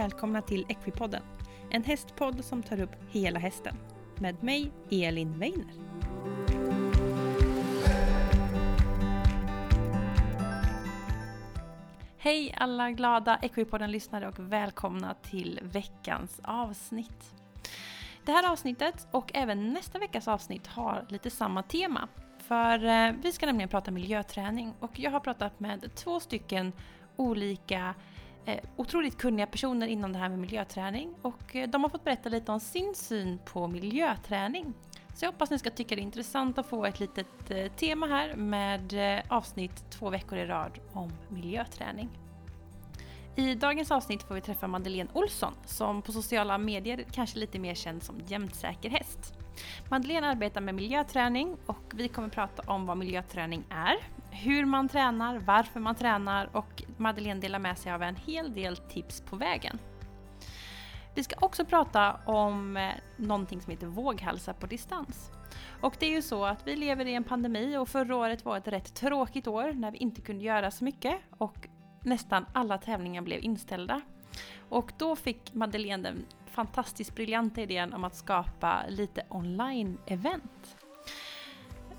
välkomna till Equipodden. En hästpodd som tar upp hela hästen. Med mig, Elin Weiner. Hej alla glada Equipodden-lyssnare och välkomna till veckans avsnitt. Det här avsnittet och även nästa veckas avsnitt har lite samma tema. För eh, vi ska nämligen prata miljöträning och jag har pratat med två stycken olika eh, Eh, otroligt kunniga personer inom det här med miljöträning och eh, de har fått berätta lite om sin syn på miljöträning. Så jag hoppas ni ska tycka det är intressant att få ett litet eh, tema här med avsnitt två veckor i rad om miljöträning. I dagens avsnitt får vi träffa Madeleine Olsson som på sociala medier kanske lite mer känd som jämtsäker häst. Madeleine arbetar med miljöträning och vi kommer prata om vad miljöträning är, hur man tränar, varför man tränar och Madeleine delar med sig av en hel del tips på vägen. Vi ska också prata om eh, någonting som heter våghälsa på distans. Och det är ju så att vi lever i en pandemi och förra året var ett rätt tråkigt år när vi inte kunde göra så mycket och nästan alla tävlingar blev inställda. Och då fick Madeleine den fantastiskt briljanta idén om att skapa lite online-event.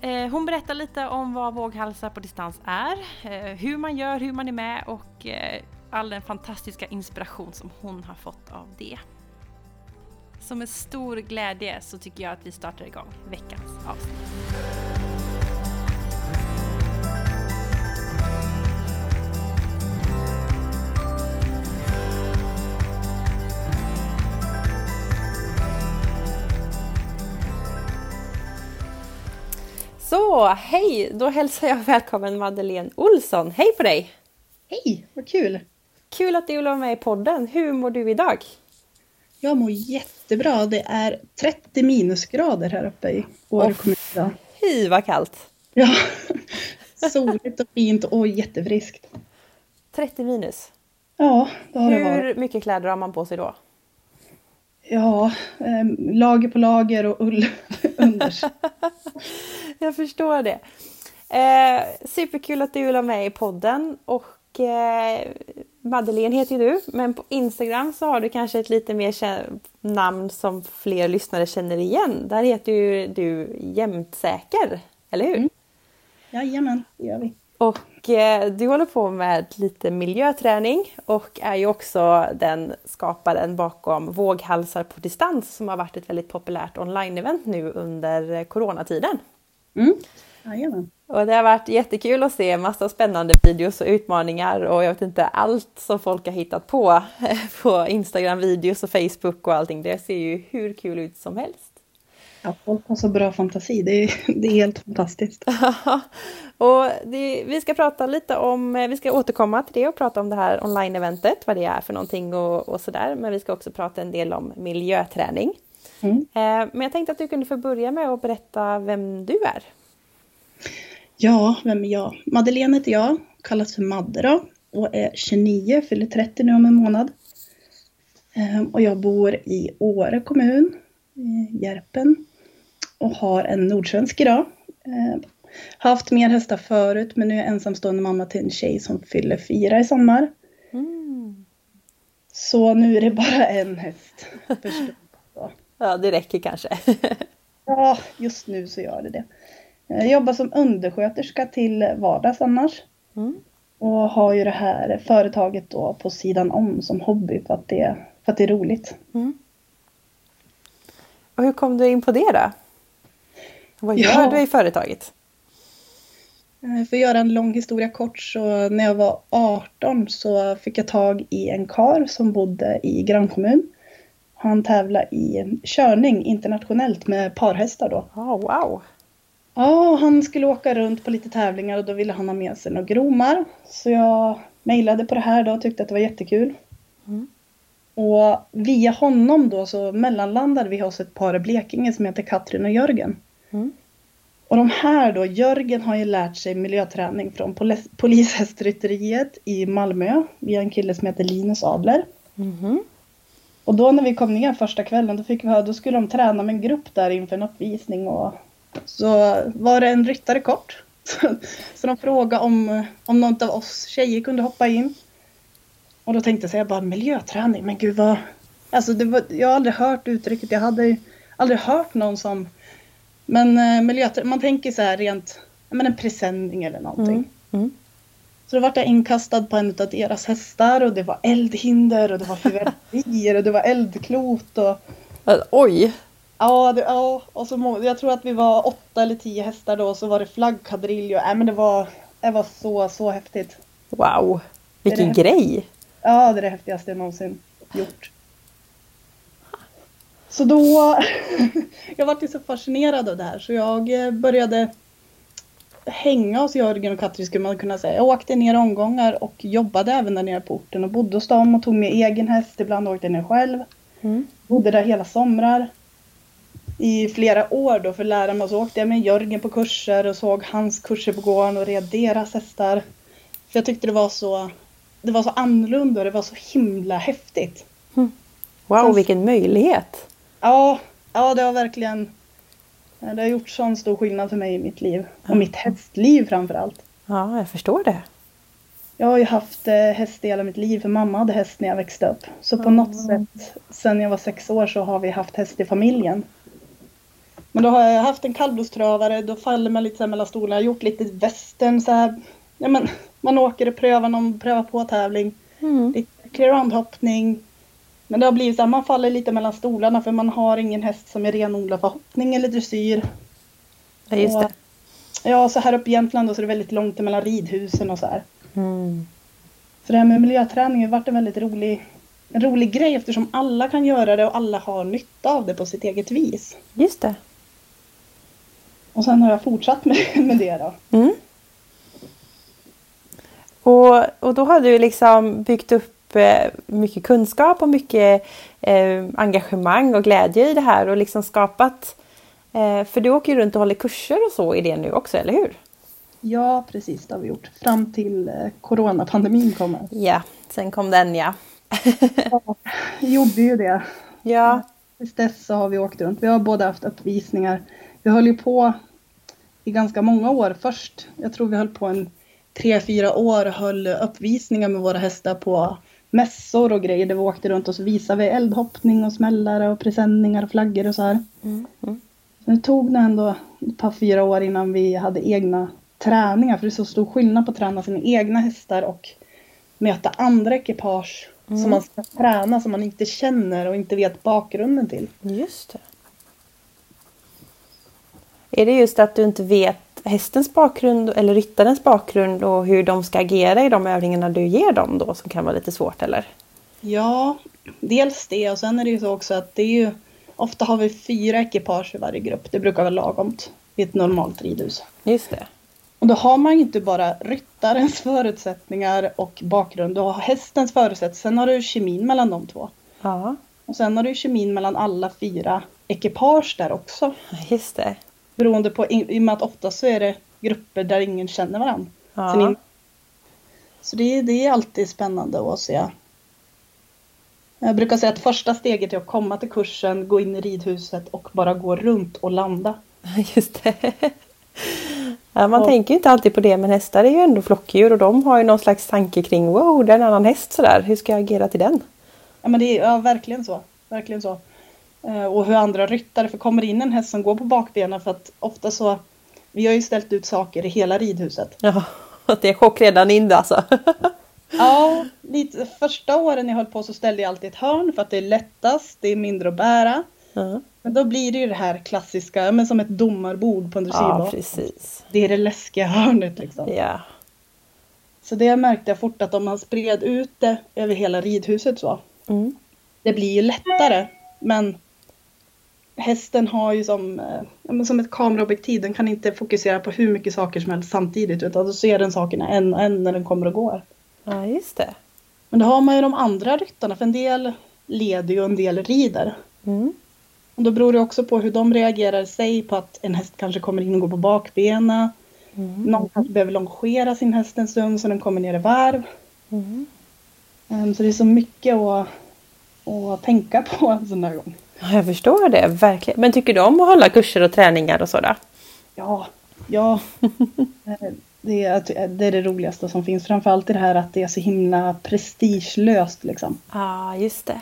Eh, hon berättar lite om vad våghalsar på distans är, eh, hur man gör, hur man är med och eh, all den fantastiska inspiration som hon har fått av det. Så med stor glädje så tycker jag att vi startar igång veckans avsnitt. Så, hej! Då hälsar jag välkommen Madeleine Olsson. Hej på dig! Hej, vad kul! Kul att du vill vara med i podden. Hur mår du idag? Jag mår jättebra. Det är 30 minusgrader här uppe i Åre kommun idag. Fy vad kallt! Ja, soligt och fint och jättefriskt. 30 minus. Ja, det har det varit. Hur mycket kläder har man på sig då? Ja, eh, lager på lager och ull under. Jag förstår det. Eh, superkul att du vill ha med i podden och eh, Madeleine heter ju du, men på Instagram så har du kanske ett lite mer namn som fler lyssnare känner igen. Där heter ju du Jämtsäker, eller hur? Mm. Jajamän, det gör vi. Och eh, du håller på med lite miljöträning och är ju också den skaparen bakom Våghalsar på distans som har varit ett väldigt populärt online-event nu under eh, coronatiden. Mm. Jajamän. Och det har varit jättekul att se massa spännande videos och utmaningar och jag vet inte allt som folk har hittat på på Instagram videos och Facebook och allting. Det ser ju hur kul ut som helst. Ja, folk har så bra fantasi. Det är, det är helt fantastiskt. och det, vi ska prata lite om, vi ska återkomma till det och prata om det här online-eventet, vad det är för någonting och, och sådär. Men vi ska också prata en del om miljöträning. Mm. Eh, men jag tänkte att du kunde få börja med att berätta vem du är. Ja, vem är jag? Madeleine heter jag, kallas för Madde då och är 29, fyller 30 nu om en månad. Ehm, Och jag bor i Åre kommun, i Järpen och har en nordsvensk idag. Ehm, Haft mer hästar förut men nu är jag ensamstående mamma till en tjej som fyller fyra i sommar. Mm. Så nu är det bara en häst. Ja, det räcker kanske. Ja, just nu så gör det det. Jag jobbar som undersköterska till vardags annars. Mm. Och har ju det här företaget då på sidan om som hobby för att det, för att det är roligt. Mm. Och hur kom du in på det då? Vad gör Ja. du i företaget? Eh, För att göra en lång historia kort så när jag var 18 så fick jag tag i en kar som bodde i grannkommun. Han tävlade i körning internationellt med parhästar då. Oh, wow! Ja, han skulle åka runt på lite tävlingar och då ville han ha med sig några gromar. Så jag mejlade på det här då och tyckte att det var jättekul. Mm. Och via honom då så mellanlandade vi hos ett par i Blekinge som heter Katrin och Jörgen. Mm. Och de här då, Jörgen har ju lärt sig miljöträning från polis- polishästrytteriet i Malmö via en kille som heter Linus Adler. Mhm. Och då när vi kom ner första kvällen då fick vi höra, då skulle de träna med en grupp där inför en uppvisning och så var det en ryttare kort. Så, de frågade om, om någon av oss tjejer kunde hoppa in. Och då tänkte jag säga bara miljöträning, men gud vad... Alltså det var, jag har aldrig hört uttrycket, jag hade aldrig hört någon som... Men eh, miljöträning, man tänker så här rent, men en presenning eller någonting. Mm. Mm. Så då vart jag inkastad på en av deras hästar och det var eldhinder och det var fyrverkerier och det var eldklot och... Oj! Ja, det, ja och så, jag tror att vi var åtta eller tio hästar då och så var det flaggkadrill och, äh, men det var, det var så, så häftigt. Wow! Vilken det grej! Ja, det är det häftigaste jag någonsin gjort. Så då, jag var så fascinerad av det här så jag eh, började hänga hos Jörgen och Katrin skulle man kunna säga. Jag åkte ner omgångar och jobbade även där nere på orten och bodde hos dem och tog med egen häst. Ibland åkte jag ner själv. Mm. Bodde där hela somrar. I flera år då för att lära mig så åkte jag med Jörgen på kurser och såg hans kurser på gården och red deras hästar. För jag tyckte det var så, det var så annorlunda och det var så himla häftigt. Mm. Wow, Sen, vilken möjlighet! Ja, ja det har verkligen det har gjort sån stor skillnad för mig i mitt liv. Och mitt hästliv framförallt. Ja, jag förstår det. Jag har ju haft eh, häst i hela mitt liv för mamma hade häst när jag växte upp. Så på mm. något sätt sen jag var sex år så har vi haft häst i familjen. Men då har jag haft en kallblodströvare, då faller man lite så mellan stolarna. Jag har gjort lite västern så här. Ja, men, man åker och prövar någon prövar på tävling. Mm. Lite clear-round-hoppning. Men det har blivit så här, man faller lite mellan stolarna för man har ingen häst som är renodlad för hoppning eller dressyr. Ja, just det. ja, så här uppe i Jämtland då, så är det väldigt långt mellan ridhusen och så här. Mm. Så det här med miljöträning har varit en väldigt rolig, en rolig grej eftersom alla kan göra det och alla har nytta av det på sitt eget vis. Just det. Och sen har jag fortsatt med, med det då. Mm. Och, och då har du liksom byggt upp Mycket kunskap och mycket eh, engagemang och glädje i det här och liksom skapat eh, för du åker ju runt och håller kurser och så i det nu också, eller hur? Ja, precis det har vi gjort. Fram till eh, coronapandemin kommer. Ja, sen kom den ja. ja, gjorde ju det. Ja. Tills dess så har vi åkt runt. Vi har både haft uppvisningar. Vi höll ju på i ganska många år först. Jag tror vi höll på en tre, fyra år höll uppvisningar med våra hästar på mässor och grejer där vi åkte runt och så visade vi eldhoppning och smällare och presenningar och flaggor och så här. Mm. Mm. det tog nog ändå ett par fyra år innan vi hade egna träningar för det är så stor skillnad på att träna sina egna hästar och möta andra ekipage mm. som man ska träna som man inte känner och inte vet bakgrunden till. Just det. Är det just att du inte vet hästens bakgrund eller ryttarens bakgrund och hur de ska agera i de övningarna du ger dem då som kan vara lite svårt eller? Ja, dels det och sen är det ju så också att det är ju ofta har vi fyra ekipage i varje grupp. Det brukar vara lagomt i ett normalt ridhus. Just det. Och då har man ju inte bara ryttarens förutsättningar och bakgrund. Du har hästens förutsättningar. Sen har du kemin mellan de två. Ja. Och sen har du kemin mellan alla fyra ekipage där också. Just det. Beroende på, i och med att ofta så är det grupper där ingen känner varandra. Ja. Så det, det är alltid spännande att se. Jag brukar säga att första steget är att komma till kursen, gå in i ridhuset och bara gå runt och landa. Just det. Ja, man och, tänker ju inte alltid på det men hästar är ju ändå flockdjur och de har ju någon slags tanke kring wow, det är en annan häst sådär, hur ska jag agera till den? Ja men det är ja, verkligen så. Verkligen så. Eh, och hur andra ryttare, för kommer in en häst som går på bakbenen för att ofta så, vi har ju ställt ut saker i hela ridhuset. Ja, det är chock redan in alltså. ja, lite, första åren jag höll på så ställde jag alltid ett hörn för att det är lättast, det är mindre att bära. Mm. Men då blir det ju det här klassiska, men som ett domarbord på en. Ja, precis. Det är det läskiga hörnet liksom. Ja. Så det märkte jag fort att om man spred ut det över hela ridhuset så. Mm. Det blir ju lättare. Men hästen har ju som, eh, som ett kameraobjektiv, den kan inte fokusera på hur mycket saker som helst samtidigt utan då ser den sakerna en och en när den kommer och går. Ja, just det. Men då har man ju de andra ryttarna, för en del leder ju och en del rider. Mm. Och då beror det också på hur de reagerar sig på att en häst kanske kommer in och går på bakbena. Mm. Någon kanske behöver longera sin häst en stund så den kommer ner i varv. Mm. Um, så det är så mycket att, att tänka på en sån där gång. Jag förstår det, verkligen. Men tycker du om att hålla kurser och träningar och sådär? Ja, ja. Det är, det är det roligaste som finns. Framförallt det här att det är så himla prestigelöst liksom. Ja, ah, just det.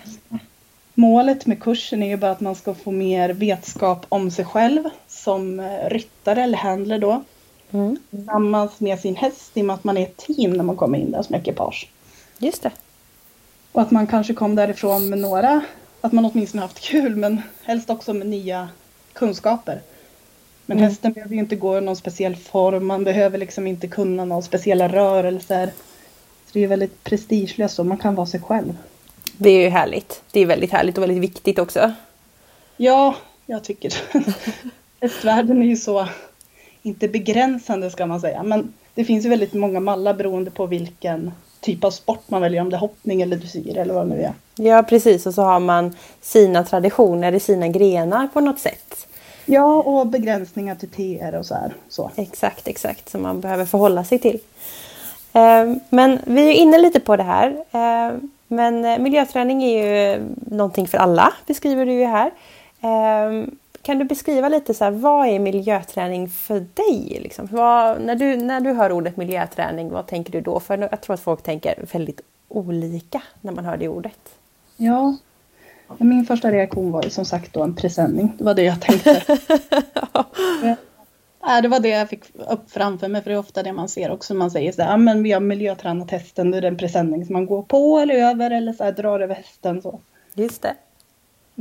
Målet med kursen är ju bara att man ska få mer vetskap om sig själv som ryttare eller handler då. Mm. Tillsammans med sin häst i och med att man är ett team när man kommer in där som ekipage. Just det. Och att man kanske kom därifrån med några, att man åtminstone haft kul men helst också med nya kunskaper. Men mm. hästen behöver ju inte gå i någon speciell form, man behöver liksom inte kunna några speciella rörelser. Så det är väldigt prestigelöst och man kan vara sig själv. Det är ju härligt. Det är väldigt härligt och väldigt viktigt också. Ja, jag tycker. Hästvärlden är ju så, inte begränsande ska man säga, men det finns ju väldigt många mallar beroende på vilken typ av sport man väljer, om det är hoppning eller dressyr eller vad det nu är. Ja precis och så har man sina traditioner i sina grenar på något sätt. Ja och begränsningar till TR och så här. Så. Exakt, exakt som man behöver förhålla sig till. Ehm, men vi är inne lite på det här. Ehm, men miljöträning är ju någonting för alla, beskriver du ju här. Kan du beskriva lite så här, vad är miljöträning för dig? Liksom? Vad, när, du, när du hör ordet miljöträning, vad tänker du då? För jag tror att folk tänker väldigt olika när man hör det ordet. Ja, min första reaktion var ju som sagt då en presenning. Det var det jag tänkte. ja. det var det jag fick upp framför mig, för det är ofta det man ser också. Man säger så här, men vi har miljötränat hästen, då är det en presenning som man går på eller över eller så här, drar över hästen. Så. Just det.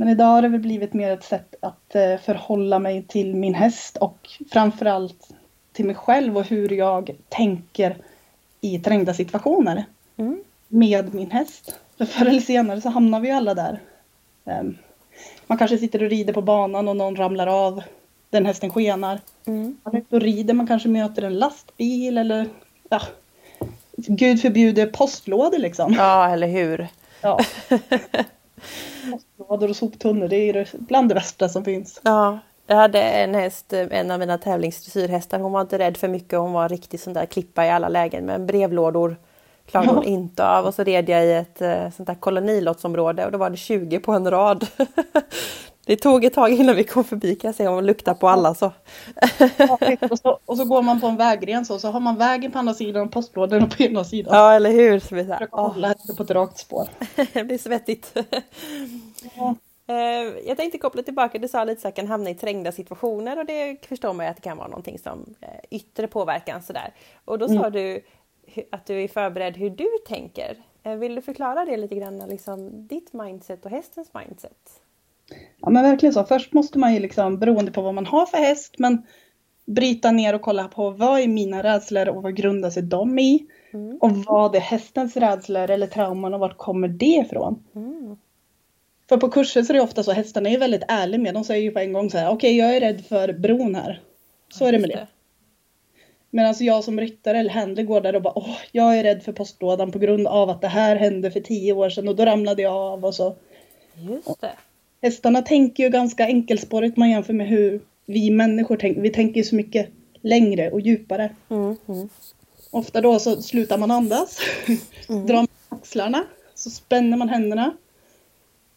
Men idag har det väl blivit mer ett sätt att eh, förhålla mig till min häst och framförallt till mig själv och hur jag tänker i trängda situationer mm. med min häst. För förr eller senare så hamnar vi alla där. Um, man kanske sitter och rider på banan och någon ramlar av. Den hästen skenar. Mm. Man är ute och rider, man kanske möter en lastbil eller ja, Gud förbjude postlådor liksom. Ja, eller hur. Ja. Postlådor och soptunnor, det är bland det värsta som finns. Ja, jag hade en häst, en av mina tävlingsdressyrhästar, hon var inte rädd för mycket, hon var riktigt sån där klippa i alla lägen men brevlådor klarade hon inte av och så red jag i ett eh, sånt där kolonilottsområde och då var det 20 på en rad. Det tog ett tag innan vi kom förbi kan jag säga, och lukta på alla så. och, så. och så går man på en vägren så, så har man vägen på andra sidan och postlådorna på ena sidan. Ja eller hur. Så vi så här, hålla på ett rakt spår. det blir svettigt. Ja. Eh, jag tänkte koppla tillbaka, du sa lite att kan hamna i trängda situationer och det förstår man ju att det kan vara någonting som eh, yttre påverkan sådär. Och då mm. sa du att du är förberedd hur du tänker. Eh, vill du förklara det lite grann, liksom ditt mindset och hästens mindset? Ja men verkligen så. Först måste man ju liksom, beroende på vad man har för häst, men bryta ner och kolla på vad är mina rädslor och vad grundar sig de i? Mm. Och vad är hästens rädslor eller trauman och vart kommer det ifrån? Mm. För på kurser så är det ofta så, hästarna är väldigt ärliga med, de säger ju på en gång så här, okej okay, jag är rädd för bron här. Så är det med det. Medan jag som ryttare eller händer går där och bara, åh, jag är rädd för postlådan på grund av att det här hände för tio år sedan och då ramlade jag av och så. Just det. Hästarna tänker ju ganska enkelspårigt man jämför med hur vi människor tänker. Vi tänker så mycket längre och djupare. Mm, mm. Ofta då så slutar man andas, mm. drar axlarna, så spänner man händerna.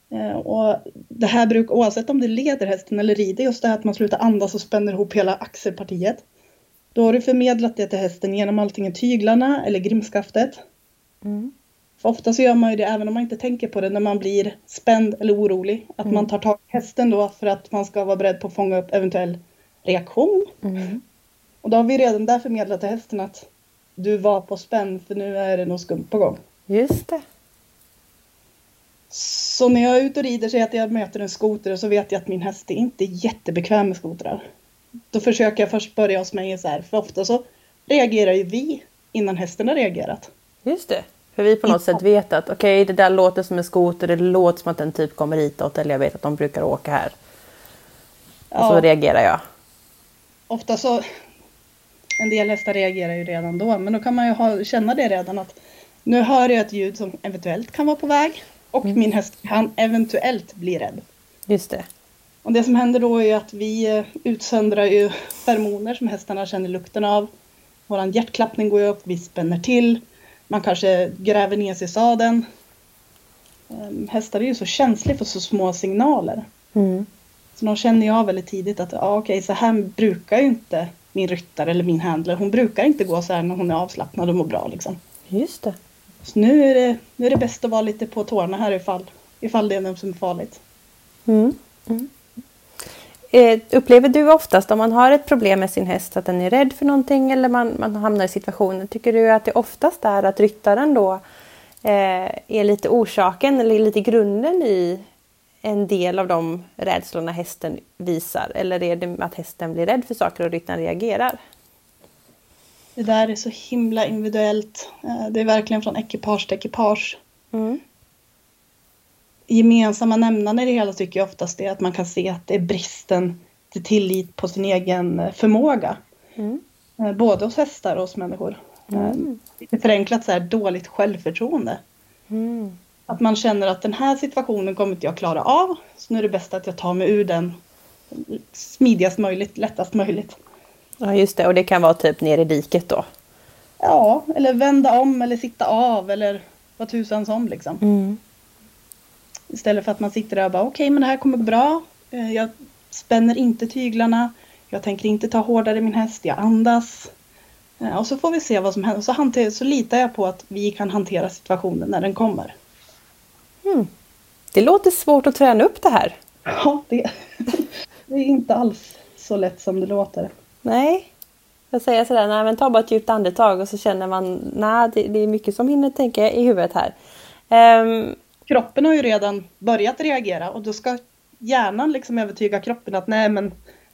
Eh, och det här brukar, oavsett om det leder hästen eller rider, just det här att man slutar andas och spänner ihop hela axelpartiet. Då har du förmedlat det till hästen genom antingen tyglarna eller grimskaftet. Mm. För ofta så gör man ju det även om man inte tänker på det när man blir spänd eller orolig. Att mm. man tar tag i hästen då för att man ska vara beredd på att fånga upp eventuell reaktion. Mm. Och då har vi redan där förmedlat till hästen att du var på spänn för nu är det något skumt på gång. Just det. Så när jag är ute och rider så att jag möter en skoter så vet jag att min häst är inte jättebekväm med skotrar. Då försöker jag först börja hos mig så här, för ofta så reagerar ju vi innan hästen har reagerat. Just det. För vi på något sätt vet att okej, okay, det där låter som en skoter, det låter som att den typ kommer hitåt eller jag vet att de brukar åka här. Ja. Och så reagerar jag. Ofta så, en del hästar reagerar ju redan då, men då kan man ju ha, känna det redan att nu hör jag ett ljud som eventuellt kan vara på väg och mm. min häst kan eventuellt bli rädd. Just det. Och det som händer då är att vi eh, utsöndrar ju feromoner som hästarna känner lukten av. Våran hjärtklappning går ju upp, vi spänner till man kanske gräver ner sig i sadeln. Um, hästar är ju så känsliga för så små signaler. Mm. Så de känner ju av väldigt tidigt att ja, okej, så här brukar ju inte min ryttare eller min handler. Hon brukar inte gå så här när hon är avslappnad och mår bra liksom. Just det. Så nu är det, nu är det bäst att vara lite på tårna här ifall, ifall det är något som är farligt. Mm. Mm. Eh, upplever du oftast om man har ett problem med sin häst att den är rädd för någonting eller man, man hamnar i situationen, tycker du att det oftast är att ryttaren då eh, är lite orsaken eller lite grunden i en del av de rädslorna hästen visar? Eller är det att hästen blir rädd för saker och ryttaren reagerar? Det där är så himla individuellt. Eh, det är verkligen från ekipage till ekipage. Mm. Gemensamma nämnaren i det hela tycker jag oftast är att man kan se att det är bristen till tillit på sin egen eh, förmåga. Mm. Eh, både hos hästar och hos människor. Mm. Lite förenklat så här dåligt självförtroende. Mm. Att man känner att den här situationen kommer inte jag klara av. Så nu är det bäst att jag tar mig ur den smidigast möjligt, lättast möjligt. Ja just det, och det kan vara typ ner i diket då? Ja, eller vända om eller sitta av eller vad tusan som liksom. Mm. Istället för att man sitter där och bara okej okay, men det här kommer gå bra. Eh, jag spänner inte tyglarna. Jag tänker inte ta hårdare min häst. Jag andas. Eh, och så får vi se vad som händer. Så, hanter, så litar jag på att vi kan hantera situationen när den kommer. Mm. Det låter svårt att träna upp det här. Ja, det, det är inte alls så lätt som det låter. Nej. Jag säger sådär, nej men ta bara ett djupt andetag och så känner man, nej det, det är mycket som hinner tänka i huvudet här. Um, kroppen har ju redan börjat reagera och då ska hjärnan liksom övertyga kroppen att nej men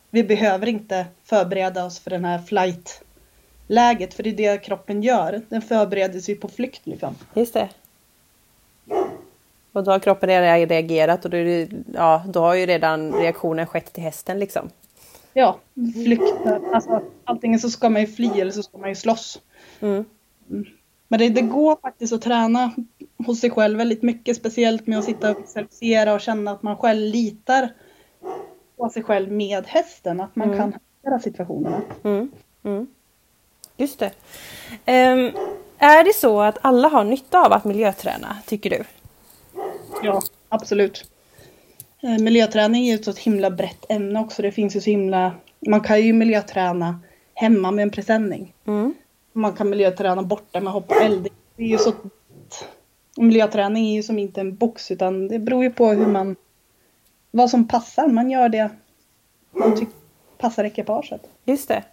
vi behöver inte förbereda oss för den här flight-läget för det är det kroppen gör. Den förbereder sig på flykt liksom. Just det. Och då har kroppen redan reagerat och då, det, ja, då har ju redan reaktionen skett till hästen liksom. Ja, flykt. Alltså, antingen så ska man ju fly eller så ska man ju slåss. Mm. mm. Men det, det, går faktiskt att träna hos sig själv väldigt mycket, speciellt med att sitta och visualisera och känna att man själv litar på sig själv med hästen, att man mm. kan hantera situationerna. Mm. Mm. Just det. Um, är det så att alla har nytta av att miljöträna, tycker du? Ja, absolut. Uh, miljöträning är ju ett så himla brett ämne också. Det finns ju så himla... Man kan ju miljöträna hemma med en presenning. Mm man kan miljöträna borta med hopp och eld. Det är ju så... Miljöträning är ju som inte en box utan det beror ju på hur man... Vad som passar. Man gör det man tycker passar ekipaget. Just det.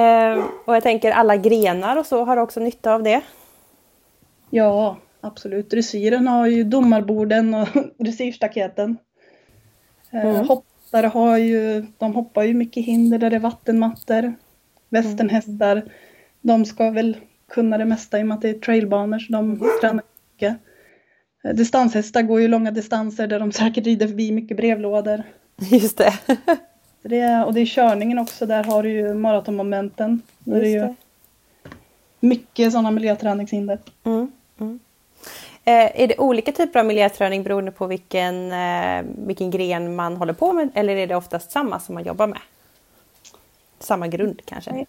Eh, och jag tänker alla grenar och så har också nytta av det. Ja, absolut. Dressyren har ju domarborden och dressyrstaketen. Eh, mm. Hoppare har ju, de hoppar ju mycket hinder där det är vattenmattor. Västernhästar de ska väl kunna det mesta i och med att det är trailbanor så de tränar mycket. Distanshästar går ju långa distanser där de säkert rider förbi mycket brevlådor. Just det. det är, och det är körningen också, där har du ju maratonmomenten. Just det är ju mycket sådana miljöträningshinder. Mm, mm. Eh, är det olika typer av miljöträning beroende på vilken, eh, vilken gren man håller på med eller är det oftast samma som man jobbar med? Samma grund kanske?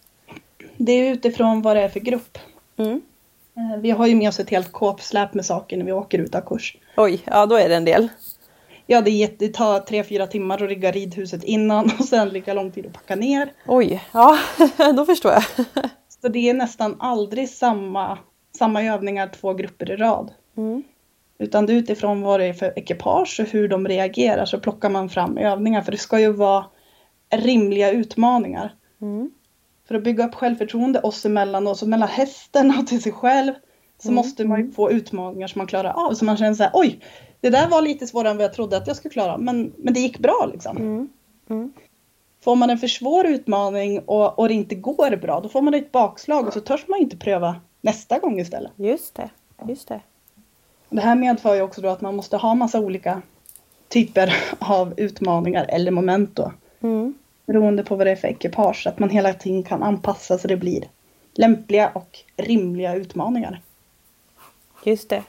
Det är utifrån vad det är för grupp. Mm. Eh, vi har ju med oss ett helt kåpsläp med saker när vi åker ut av kurs. Oj, ja då är det en del. Ja, det, är, det tar tre, fyra timmar att rigga ridhuset innan och sen lika lång tid att packa ner. Oj, ja då förstår jag. Så det är nästan aldrig samma, samma övningar två grupper i rad. Mm. Utan utifrån vad det är för ekipage och hur de reagerar så plockar man fram övningar. För det ska ju vara rimliga utmaningar. Mm för att bygga upp självförtroende oss emellan och så mellan hästen och till sig själv så mm. måste man ju få utmaningar som man klarar av. Så man känner så här, oj, det där var lite svårare än vad jag trodde att jag skulle klara, men, men det gick bra liksom. Mm. Mm. Får man en för svår utmaning och, och det inte går bra, då får man ett bakslag och så törs man inte pröva nästa gång istället. Just det, just det. Det här medför ju också då att man måste ha massa olika typer av utmaningar eller moment då. Mm beroende på vad det är för ekipage, så att man hela tiden kan anpassa så det blir lämpliga och rimliga utmaningar. Just det.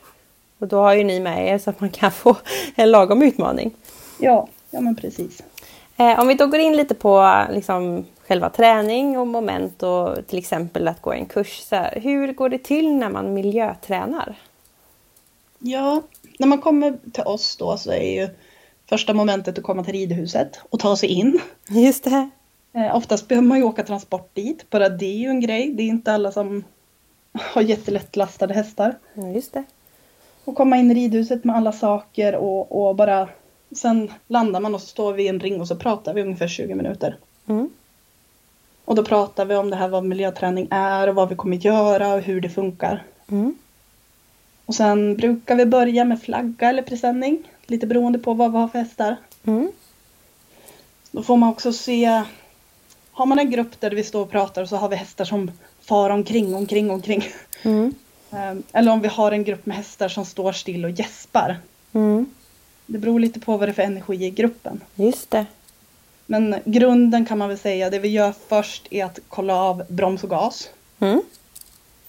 Och då har ju ni med er så att man kan få en lagom utmaning. Ja, ja men precis. Eh, om vi då går in lite på liksom, själva träning och moment och till exempel att gå en kurs. Så här, hur går det till när man miljötränar? Ja, när man kommer till oss då så är ju första momentet att komma till ridhuset och ta sig in. Just det. Eh, oftast behöver man ju åka transport dit, bara det är ju en grej. Det är inte alla som har jättelätt lastade hästar. Ja, just det. Och komma in i ridhuset med alla saker och, och bara Sen landar man och så står vi i en ring och så pratar vi ungefär 20 minuter. Mm. Och då pratar vi om det här vad miljöträning är och vad vi kommer göra och hur det funkar. Mm. Och sen brukar vi börja med flagga eller presenning. Lite beroende på vad vi har för hästar. Mm. Då får man också se. Har man en grupp där vi står och pratar så har vi hästar som far omkring, omkring, omkring. Mm. Ehm, Eller om vi har en grupp med hästar som står still och gäspar. Mm. Det beror lite på vad det är för energi i gruppen. Just det. Men grunden kan man väl säga, det vi gör först är att kolla av broms och gas. Mm.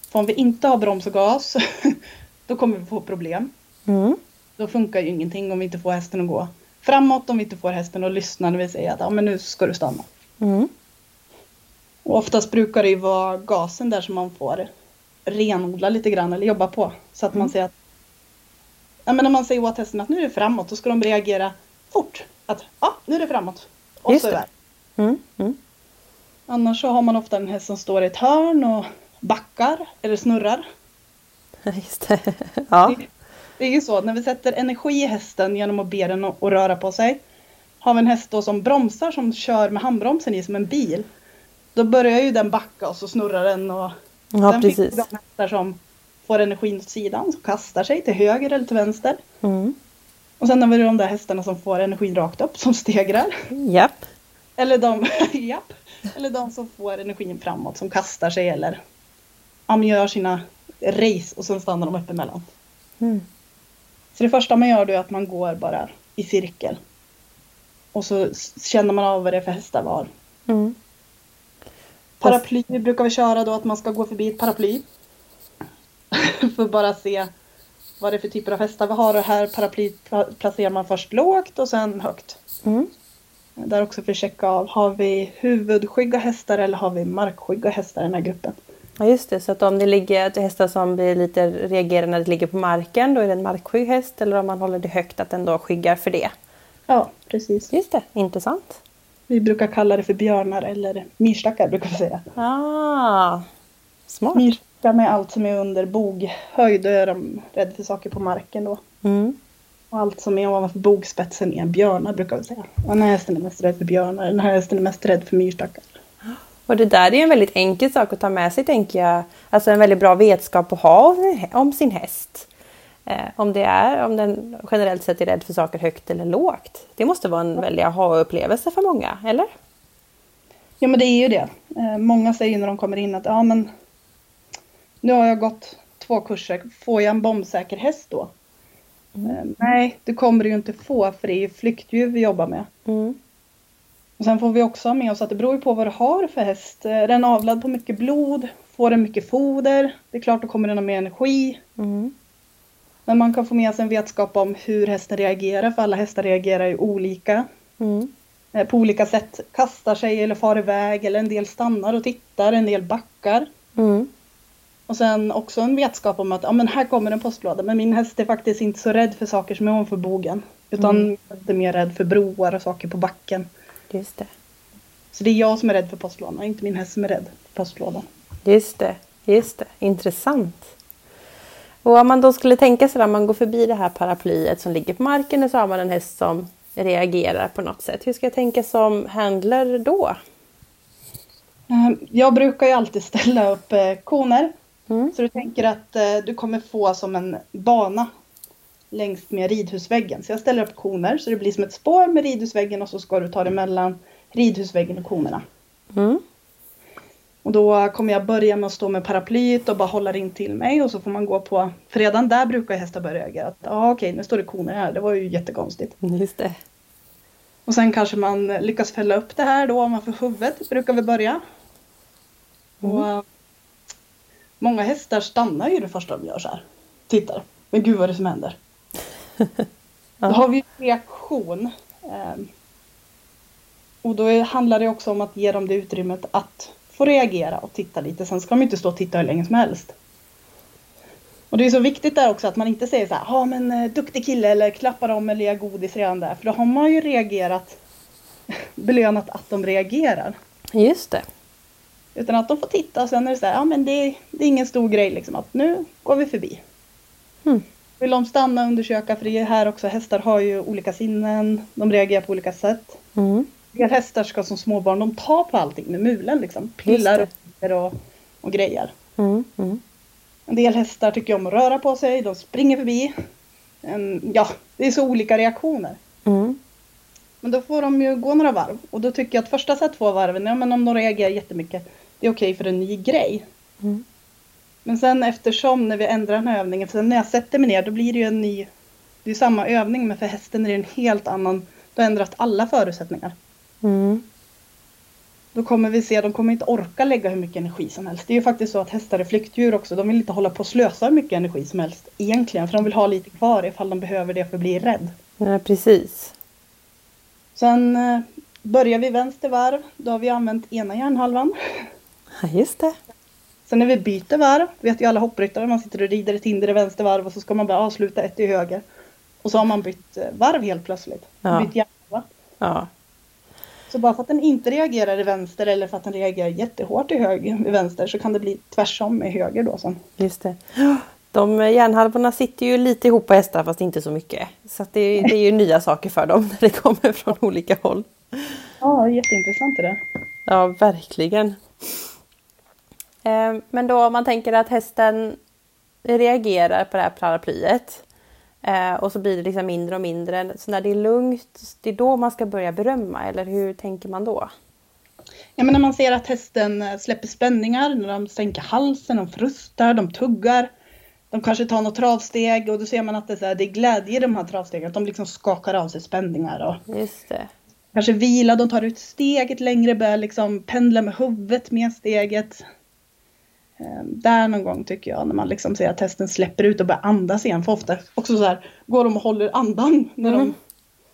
För om vi inte har broms och gas, då kommer vi få problem. Mm. Då funkar ju ingenting om vi inte får hästen att gå framåt, om vi inte får hästen att lyssna när vi säger att ja, men nu ska du stanna. Mm. Och oftast brukar det ju vara gasen där som man får renodla lite grann eller jobba på. Så att man Mm. säger att ja, men när man säger åt hästen att nu är det framåt, då ska de reagera fort. Att ja, nu är det framåt. Och Just så iväg. Mm. Mm. Annars så har man ofta en häst som står i ett hörn och backar eller snurrar. Just det. Ja. Det är ju så att när vi sätter energi i hästen genom att be den att röra på sig. Har vi en häst då som bromsar som kör med handbromsen i som en bil. Då börjar ju den backa och så snurrar den och Ja, sen finns precis. det de hästar som får energin åt sidan, som kastar sig till höger eller till vänster. Mm. Och sen har vi de där hästarna som får energin rakt upp, som stegrar. Japp. Eller de, japp, eller de som får energin framåt, som kastar sig eller ja, gör sina race och sen stannar de upp emellan. Mm. Så det första man gör är att man går bara i cirkel. Och så känner man av vad det är för hästar var. Mm. Paraply brukar vi köra då, att man ska gå förbi ett paraply. för att bara se vad det är för typer av hästar vi har. Och här paraply pla- placerar man först lågt och sen högt. Mm. Där också för att checka av, har vi huvudskygga hästar eller har vi markskygga hästar i den här gruppen? Ja, just det. Så att om det ligger hästar som blir lite reagerar när det ligger på marken, då är det en markskygg häst. Eller om man håller det högt, att den då skyggar för det. Ja, precis. Just det, intressant. Vi brukar kalla det för björnar eller myrstackar brukar vi säga. Ah, smart. Myrstackar med allt som är under boghöjd, då är de rädda för saker på marken då. Mm. Och allt som är ovanför bogspetsen är björnar brukar vi säga. Och den här hästen är mest rädd för björnar, den här hästen är mest rädd för myrstackar. Och det där är en väldigt enkel sak att ta med sig tänker jag. Alltså en väldigt bra vetskap att ha om- sin häst. Eh, om det är, om den generellt sett är rädd för saker högt eller lågt. Det måste vara en väldig aha-upplevelse för många, eller? Ja men det är ju det. Eh, många säger när de kommer in att ja men nu har jag gått två kurser, får jag en bombsäker häst då? Eh, nej, det kommer du ju inte få för det är ju flyktdjur vi jobbar med. Mm. Och sen får vi också ha med oss att det beror ju på vad du har för häst. Eh, Är den avlad på mycket blod? Får den mycket foder? Det är klart då kommer den ha mer energi. Mm. Men man kan få med sig en vetskap om hur hästen reagerar för alla hästar reagerar ju olika. Mm. Eh, På olika sätt kastar sig eller far iväg eller en del stannar och tittar, en del backar. Mm. Och sen också en vetskap om att ja, men här kommer en postlåda men min häst är faktiskt inte så rädd för saker som är ovanför bogen. Utan Mm. är mer rädd för broar och saker på backen. Just det. Så det är jag som är rädd för postlådan, inte min häst som är rädd för postlådan. Just det, just det. Intressant. Och om man då skulle tänka sig att man går förbi det här paraplyet som ligger på marken och så har man en häst som reagerar på något sätt. Hur ska jag tänka som handler då? Eh, Jag brukar ju alltid ställa upp eh, koner. Mm. Så du tänker att eh, du kommer få som en bana längs med ridhusväggen. Så jag ställer upp koner så det blir som ett spår med ridhusväggen och så ska du ta det mellan ridhusväggen och konerna. Mm. Och då kommer jag börja med att stå med paraplyet och bara hålla in till mig och så får man gå på, för redan där brukar hästar börja reagera. att, ah, okej, nu står det koner här, det var ju jättekonstigt. Just det. Och sen kanske man lyckas fälla upp det här då ovanför huvudet, brukar vi börja. Och eh, många hästar stannar ju det första de gör så här. Tittar, men gud vad är det som händer? Då har vi reaktion. Ehm, Och då handlar det också om att ge dem det utrymmet att få reagera och titta lite. Sen ska de inte stå och titta hur länge som helst. Och det är så viktigt där också att man inte säger så här, ja men eh, duktig kille eller klappa dem eller ge godis redan där. För då har man ju reagerat, belönat att de reagerar. Just det. Utan att de får titta och sen är det så här, ja men det, det är ingen stor grej liksom att nu går vi förbi. Mm. Vill de stanna och undersöka, för det är här också, hästar har ju olika sinnen, de reagerar på olika sätt. Mm. Del hästar ska som småbarn, de tar på allting med mulen liksom. Pillar och, och, grejer. Mm. Mm. En del hästar tycker om att röra på sig, de springer förbi. En, ja, det är så olika reaktioner. Mm. Men då får de ju gå några varv. Och då tycker jag att första så här två varven, ja men om de reagerar jättemycket, det är okej för en ny grej. Mm. Men sen eftersom när vi ändrar den här övningen, för sen när jag sätter mig ner då blir det ju en ny, det är samma övning men för hästen är det en helt annan, då ändras alla förutsättningar. Mm. Då kommer vi se, de kommer inte orka lägga hur mycket energi som helst. Det är ju faktiskt så att hästar är flyktdjur också. De vill inte hålla på och slösa hur mycket energi som helst egentligen. För de vill ha lite kvar ifall de behöver det för att bli rädd. Ja, precis. Sen eh, börjar vi vänster varv. Då har vi använt ena hjärnhalvan. Ja, just det. Sen när vi byter varv, vet ju alla hoppryttare, man sitter och rider ett hinder i vänster varv och så ska man bara avsluta ett i höger. Och så har man bytt eh, varv helt plötsligt. Ja. Bytt hjärnhalva. Ja. Så bara för att den inte reagerar i vänster eller för att den reagerar jättehårt i höger, i vänster så kan det bli tvärsom i höger då sen. Just det. De hjärnhalvorna sitter ju lite ihop på hästar fast inte så mycket. Så det, det är ju nya saker för dem när det kommer från olika håll. Ja, jätteintressant det där. Ja, verkligen. Eh, Men då om man tänker att hästen reagerar på det här paraplyet eh, och så blir det liksom mindre och mindre. Så när det är lugnt, det är då man ska börja berömma eller hur tänker man då? Ja, men när man ser att hästen eh, släpper spänningar, när de sänker halsen, de frustar, de tuggar. De kanske tar något travsteg och då ser man att det är, så här, det är glädje i de här travstegen. Att de liksom skakar av sig spänningar och Just det. kanske vila, de tar ut steget längre, börjar liksom pendla med huvudet med steget. Eh, Där någon gång tycker jag när man liksom ser att hästen släpper ut och börjar andas igen. För ofta också så här går de och håller andan när Mm. de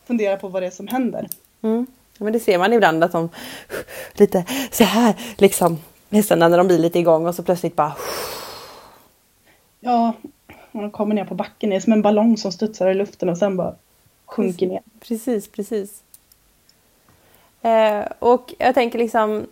funderar på vad det är som händer. Mm. Men det ser man ibland att de lite så här liksom hästarna när de blir lite igång och så plötsligt bara Ja, när de kommer ner på backen det är som en ballong som studsar i luften och sen bara sjunker ner. Precis, precis. Eh, och jag tänker liksom,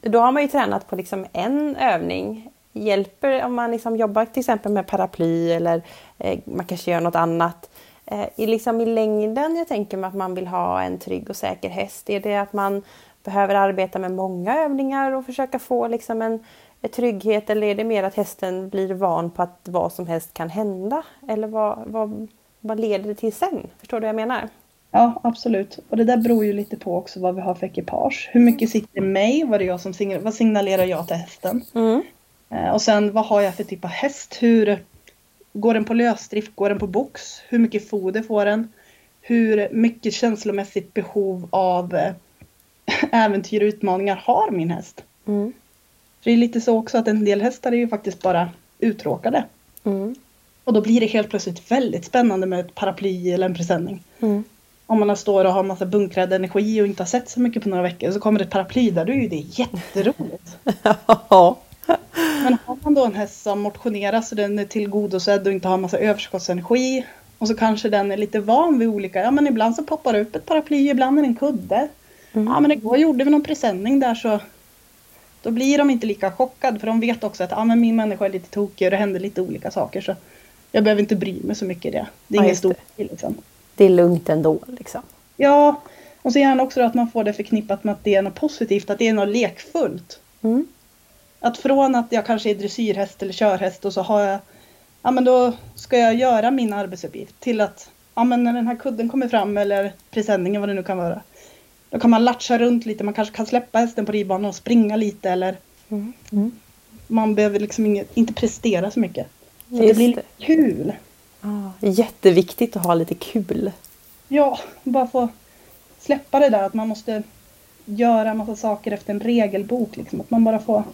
då har man ju tränat på liksom en övning. Hjälper om man liksom jobbar till exempel med paraply eller eh, man kanske gör något annat. Eh, i, liksom I längden, jag tänker mig att man vill ha en trygg och säker häst. Är det att man behöver arbeta med många övningar och försöka få liksom en, en trygghet eller är det mer att hästen blir van på att vad som helst kan hända? Eller vad, vad, vad leder det till sen? Förstår du vad jag menar? Ja, absolut. Och det där beror ju lite på också vad vi har för ekipage. Hur mycket sitter i mig? Vad, är jag som signal- vad signalerar jag till hästen? Mm. Eh, och sen vad har jag för typ av häst? Hur går den på lösdrift? Går den på box? Hur mycket foder får den? Hur mycket känslomässigt behov av eh, äventyr och utmaningar har min häst? Mm. För det är lite så också att en del hästar är ju faktiskt bara uttråkade. Mm. Och då blir det helt plötsligt väldigt spännande med ett paraply eller en presenning. Mm. Om man står och har massa bunkrad energi och inte har sett så mycket på några veckor så kommer det ett paraply där, då är ju det jätteroligt. Ja. Men har man då en häst som motionerar så den är tillgodosedd och inte har massa överskottsenergi och så kanske den är lite van vid olika, ja men ibland så poppar det upp ett paraply, ibland är det en kudde. Mm. Ja men igår gjorde vi någon presenning där så då blir de inte lika chockade för de vet också att ja, men min människa är lite tokig och det händer lite olika saker så jag behöver inte bry mig så mycket i det. Det är Ja, ingen stor grej liksom. Det är lugnt ändå liksom. Ja, och så gärna också att man får det förknippat med att det är något positivt, att det är något lekfullt. Mm. Att från att jag kanske är dressyrhäst eller körhäst och så har jag, ja men då ska jag göra min arbetsuppgift till att, ja men när den här kudden kommer fram eller presenningen vad det nu kan vara. Då kan man latcha runt lite, man kanske kan släppa hästen på ridbanan och springa lite eller Mm. Mm. man behöver liksom inget, inte prestera så mycket. Så att det Just blir det. kul. Ja, jätteviktigt att ha lite kul. Ja, bara få släppa det där att man måste göra massa saker efter en regelbok. Liksom. Att man bara får,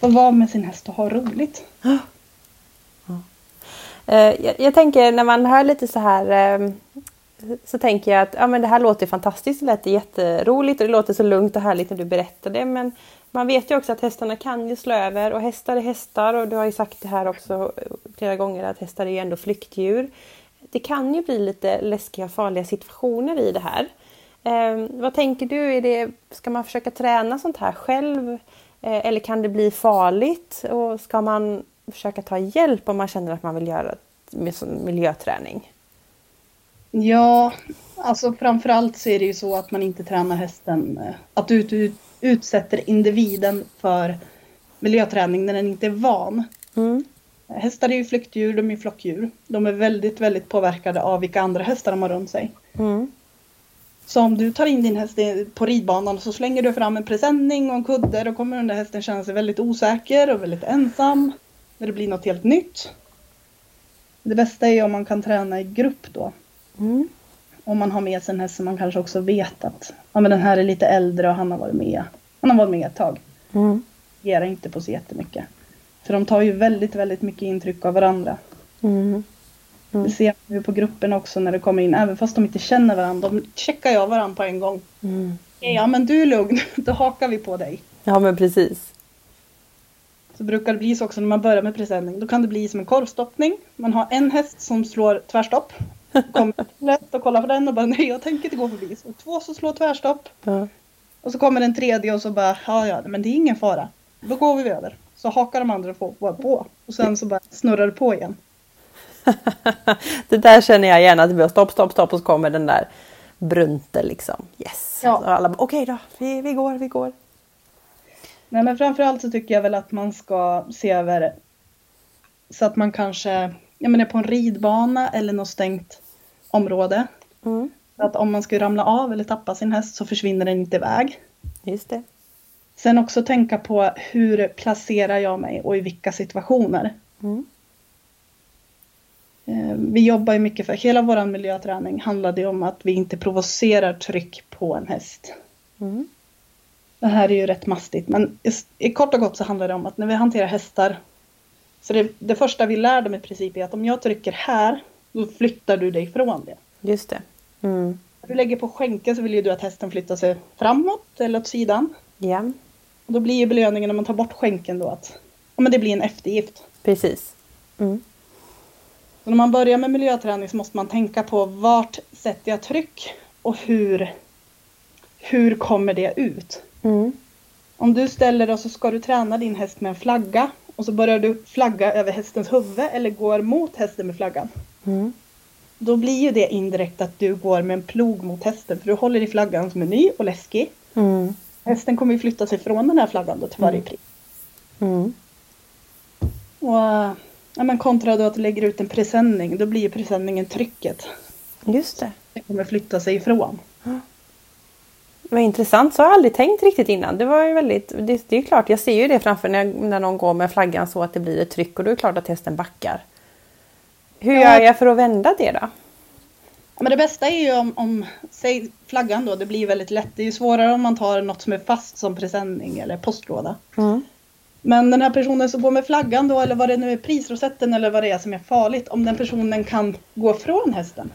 får vara med sin häst och ha roligt. Eh, jag, jag tänker när man hör lite så här eh, så tänker jag att ja, men det här låter fantastiskt, det lät jätteroligt och det låter så lugnt och härligt när du berättar det. Men man vet ju också att hästarna kan ju slå över och hästar är hästar och du har ju sagt det här också flera gånger att hästar är ju ändå flyktdjur. Det kan ju bli lite läskiga och farliga situationer i det här. Eh, vad tänker du? Är det, ska man försöka träna sånt här själv? Eh, eller kan det bli farligt? Och ska man försöka ta hjälp om man känner att man vill göra miljöträning? Ja, alltså framförallt så är det ju så att man inte tränar hästen, eh, att du ut, ut, utsätter individen för miljöträning när den inte är van. Mm. Hästar är ju flyktdjur, de är flockdjur. De är väldigt, väldigt påverkade av vilka andra hästar de har runt sig. Mm. Så om du tar in din häst på ridbanan så slänger du fram en presenning och en kudde då kommer den där hästen känna sig väldigt osäker och väldigt ensam. När det blir något helt nytt. Det bästa är om man kan träna i grupp då. Mm. Om man har med sig en häst som man kanske också vet att ja, men den här är lite äldre och han har varit med. Han har varit med ett tag. Mm. Ger inte på så jättemycket. För de tar ju väldigt, väldigt mycket intryck av varandra. Mm. Mm. Det ser man ju på gruppen också när det kommer in, även fast de inte känner varandra. De checkar jag varandra på en gång. Mm. Ja men du är lugn, då hakar vi på dig. Ja men precis. Så brukar det bli så också när man börjar med presenning. Då kan det bli som en korvstoppning. Man har en häst som slår tvärstopp. Kommer lätt och kollar på den och bara nej jag tänker inte gå förbi. Så två som slår tvärstopp. Ja. Och så kommer en tredje och så bara ja ja men det är ingen fara. Då går vi över. Så hakar de andra på, på och sen så bara snurrar det på igen. det där känner jag gärna att det blir stopp, stopp, stopp och så kommer den där Brunte liksom. Yes! Ja. alla okej okay då, vi, vi går, vi går. Nej men framförallt så tycker jag väl att man ska se över så att man kanske ja, men är på en ridbana eller något stängt område. Mm. Att om man skulle ramla av eller tappa sin häst så försvinner den inte iväg. Just det. Sen också tänka på hur placerar jag mig och i vilka situationer. Mm. Eh, vi jobbar ju mycket för, hela vår miljöträning handlade om att vi inte provocerar tryck på en häst. Mm. Det här är ju rätt mastigt men i kort och gott så handlar det om att när vi hanterar hästar så det, det första vi lär dem i princip är att om jag trycker här flyttar du dig ifrån det. Just det. Mm. När du lägger på skänken så vill ju du att hästen flyttar sig framåt eller åt sidan. Ja. Och då blir ju belöningen när man tar bort skänken då att ja, men det blir en eftergift. Precis. Mm. Så när man börjar med miljöträning så måste man tänka på vart sätter jag tryck och hur, hur kommer det ut? Mm. Om du ställer dig så ska du träna din häst med en flagga och så börjar du flagga över hästens huvud eller går mot hästen med flaggan. Mm. Då blir ju det indirekt att du går med en plog mot hästen för du håller i flaggan som är ny och läskig. Mm. Hästen kommer ju flytta sig från den här flaggan då till varje mm. pris. Mm. Och ja, men kontra då att du lägger ut en presenning, då blir ju presenningen trycket. Just det. Den kommer flytta sig ifrån. Vad intressant, så har jag aldrig tänkt riktigt innan. Det var ju väldigt, det, det är klart, jag ser ju det framför när, när någon går med flaggan så att det blir ett tryck och då är det klart att hästen backar. Hur gör jag för att vända det då? Ja, men det bästa är ju om, om, säg flaggan då, det blir väldigt lätt. Det är ju svårare om man tar något som är fast som presenning eller postlåda. Mm. Men den här personen som går med flaggan då, eller vad det nu är, prisrosetten eller vad det är som är farligt, om den personen kan gå från hästen.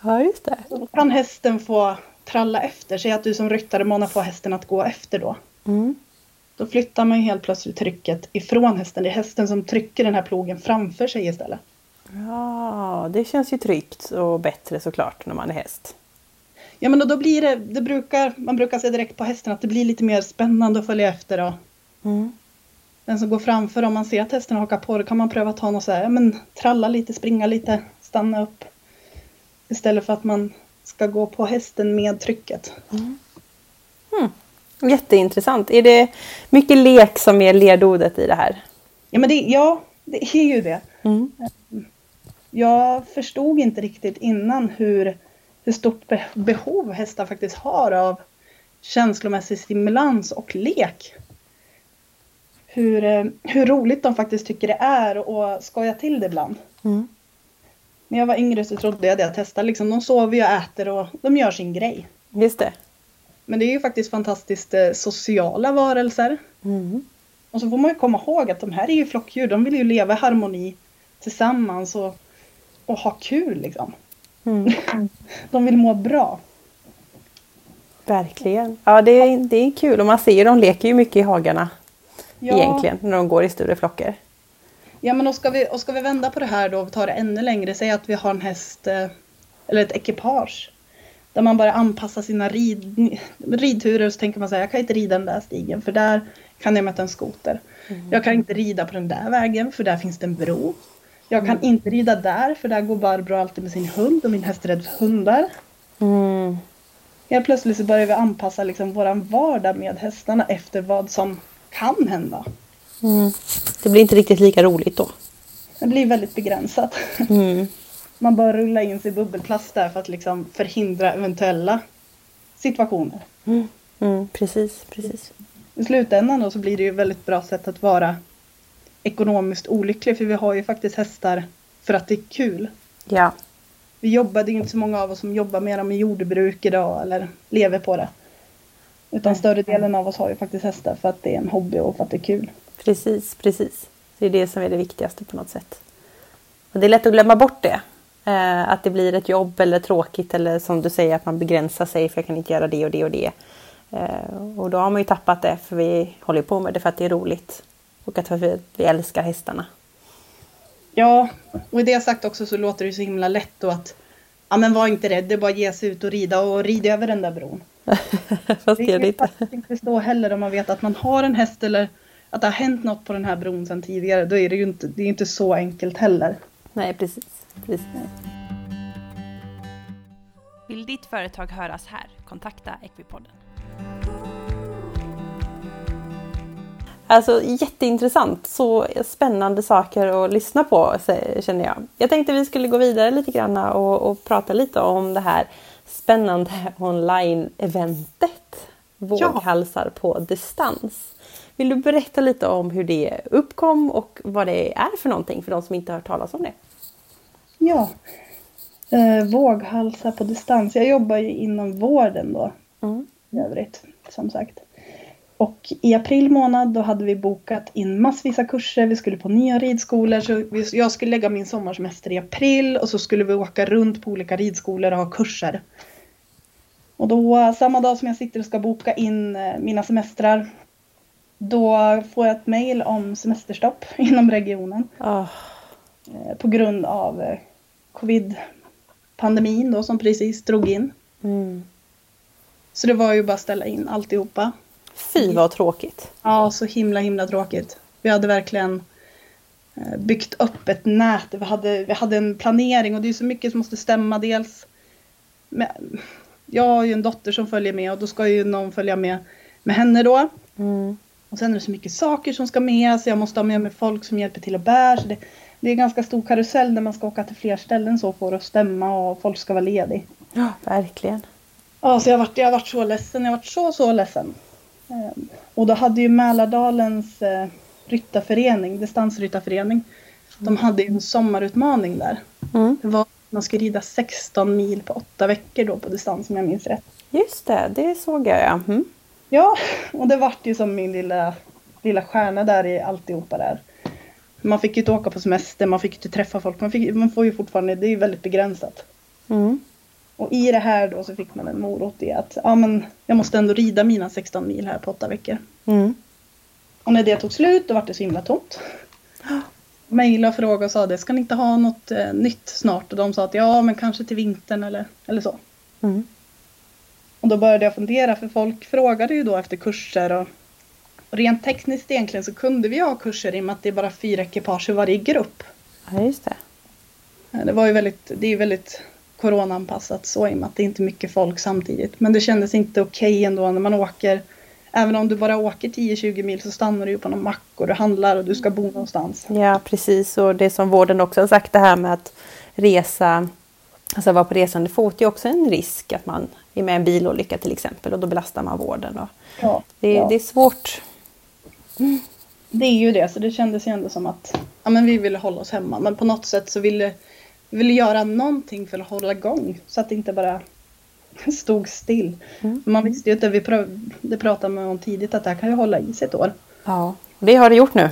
Ja, just det. Då kan hästen få tralla efter. Säg att du som ryttare manar på hästen att gå efter då. Mm. Då flyttar man ju helt plötsligt trycket ifrån hästen. Det är hästen som trycker den här plogen framför sig istället. Ja, det känns ju tryggt och bättre såklart när man är häst. Ja, men då blir det, det brukar, man brukar se direkt på hästen att det blir lite mer spännande att följa efter. Då. Mm. Den som går framför, om man ser att hästen hakar på, då kan man pröva att ta något så här, men tralla lite, springa lite, stanna upp. Istället för att man ska gå på hästen med trycket. Mm. Mm. Jätteintressant. Är det mycket lek som är ledordet i det här? Ja, men det, ja, det är ju det. Mm. Jag förstod inte riktigt innan hur, hur stort behov hästar faktiskt har av känslomässig stimulans och lek. Hur, eh, hur roligt de faktiskt tycker det är och skoja till det ibland. Mm. När jag var yngre så trodde jag det att hästar liksom, de sover och äter och de gör sin grej. Just det. Men det är ju faktiskt fantastiskt eh, sociala varelser. Mm. Och så får man ju komma ihåg att de här är ju flockdjur. De vill ju leva i harmoni tillsammans och, och ha kul liksom. Mm. de vill må bra. Verkligen. Ja, det är, det är kul och man ser ju, de leker ju mycket i hagarna. Ja. Egentligen, när de går i större flockar. Ja men och ska, vi, och ska vi vända på det här då och ta det ännu längre. Säg att vi har en häst eh, eller ett ekipage. Där man bara anpassar sina rid, ridturer och så tänker man så här, jag kan inte rida den där stigen för där kan jag möta en skoter. Jag kan inte rida på den där vägen för där finns det en bro. Jag kan inte rida där för där går Barbro alltid med sin hund och min häst är rädd för hundar. Mm. Helt plötsligt så börjar vi anpassa liksom våran vardag med hästarna efter vad som kan hända. Mm. Det blir inte riktigt lika roligt då. Det blir väldigt begränsat. Mm. Man bör rulla in sig i bubbelplast där för att liksom förhindra eventuella situationer. Mm. Mm. Precis, precis. I slutändan då så blir det ju ett väldigt bra sätt att vara ekonomiskt olycklig för vi har ju faktiskt hästar för att det är kul. Ja. Vi jobbar, det är inte så många av oss som jobbar med dem i jordbruk idag eller lever på det. Utan större delen av oss har ju faktiskt hästar för att det är en hobby och för att det är kul. Precis, precis. Det är det som är det viktigaste på något sätt. Och det är lätt att glömma bort det. Eh, att det blir ett jobb eller tråkigt eller som du säger att man begränsar sig för jag kan inte göra det och det och det. Eh, och då har man ju tappat det för vi håller på med det för att det är roligt. Och att vi, vi älskar hästarna. Ja, och i det sagt också så låter det så himla lätt då att ja men var inte rädd, det är bara att ge sig ut och rida och rida över den där bron. Fast Det det är det inte. faktiskt inte så heller om man vet att man har en häst eller att det har hänt något på den här bron sedan tidigare. Då är det ju inte, det är inte så enkelt heller. Nej, precis. precis. Vill ditt företag höras här? Kontakta Equipodden. Alltså jätteintressant. Så spännande saker att lyssna på känner jag. Jag tänkte vi skulle gå vidare lite grann och, och prata lite om det här spännande online-eventet. Våghalsar på distans. Vill du berätta lite om hur det uppkom och vad det är för någonting för de som inte har hört talas om det? Ja. Eh, våghalsar på distans. Jag jobbar ju inom vården då Mm. i övrigt som sagt. Och i april månad då hade vi bokat in massvisa kurser. Vi skulle på nya ridskolor. Så jag skulle lägga min sommarsemester i april och så skulle vi åka runt på olika ridskolor och ha kurser. Och då samma dag som jag sitter och ska boka in eh, mina semestrar då får jag ett mejl om semesterstopp inom regionen eh, på grund av eh, covid-pandemin då som precis drog in. mm. Så det var ju bara att ställa in alltihopa. Fy vad tråkigt. Ja, så himla himla tråkigt. Vi hade verkligen eh, byggt upp ett nät. Vi hade, vi hade en planering och det är så mycket som måste stämma. Dels med, jag har ju en dotter som följer med och då ska ju någon följa med med henne då. Mm. Och sen är det så mycket saker som ska med så jag måste ha med mig folk som hjälper till och bär. Så det, det är en ganska stor karusell när man ska åka till fler ställen så får det att stämma och folk ska vara ledig. Ja, verkligen. Ja, så jag har varit, jag har varit så ledsen. Jag har varit så, så ledsen. Ehm, och då hade ju Mälardalens eh, ryttarförening, distansryttarförening, de hade ju en sommarutmaning där. Mm. Det var man skulle rida 16 mil på åtta veckor då på distans om jag minns rätt. Just det, det såg jag ja. Mm. Ja, och det vart ju som min lilla, lilla stjärna där i alltihopa där. Man fick ju inte åka på semester, man fick ju inte träffa folk. Man, fick, man får ju fortfarande, det är ju väldigt begränsat. Mm. Och i det här då så fick man en morot i att ja, men jag måste ändå rida mina 16 mil här på åtta veckor. Mm. Och när det tog slut då var det så himla tomt. Mejlade och frågade och sa det, ska ni inte ha något eh, nytt snart? Och de sa att ja, men kanske till vintern eller, eller så. Mm. Och då började jag fundera för folk frågade ju då efter kurser och, och rent tekniskt egentligen så kunde vi ha kurser i och med att det är bara fyra ekipage i varje grupp. Ja, just det. Det var ju väldigt, det är väldigt coronaanpassat så i och med att det är inte mycket folk samtidigt. Men det kändes inte okej ändå när man åker. Även om du bara åker 10-20 mil så stannar du ju på någon mack och du handlar och du ska bo någonstans. Ja, precis. Och det som vården också har sagt det här med att resa, alltså vara på resande fot är också en risk att man är med i en bilolycka till exempel och då belastar man vården. Och Ja, det, ja. det är svårt. Det är ju det, så det kändes ju ändå som att ja, men vi ville hålla oss hemma. Men på något sätt så ville vi ville göra någonting för att hålla igång så att det inte bara stod still. Mm. Man visste ju inte, vi prö- det pratade man om tidigt, att det här kan ju hålla i sig ett år. Ja, det har det gjort nu.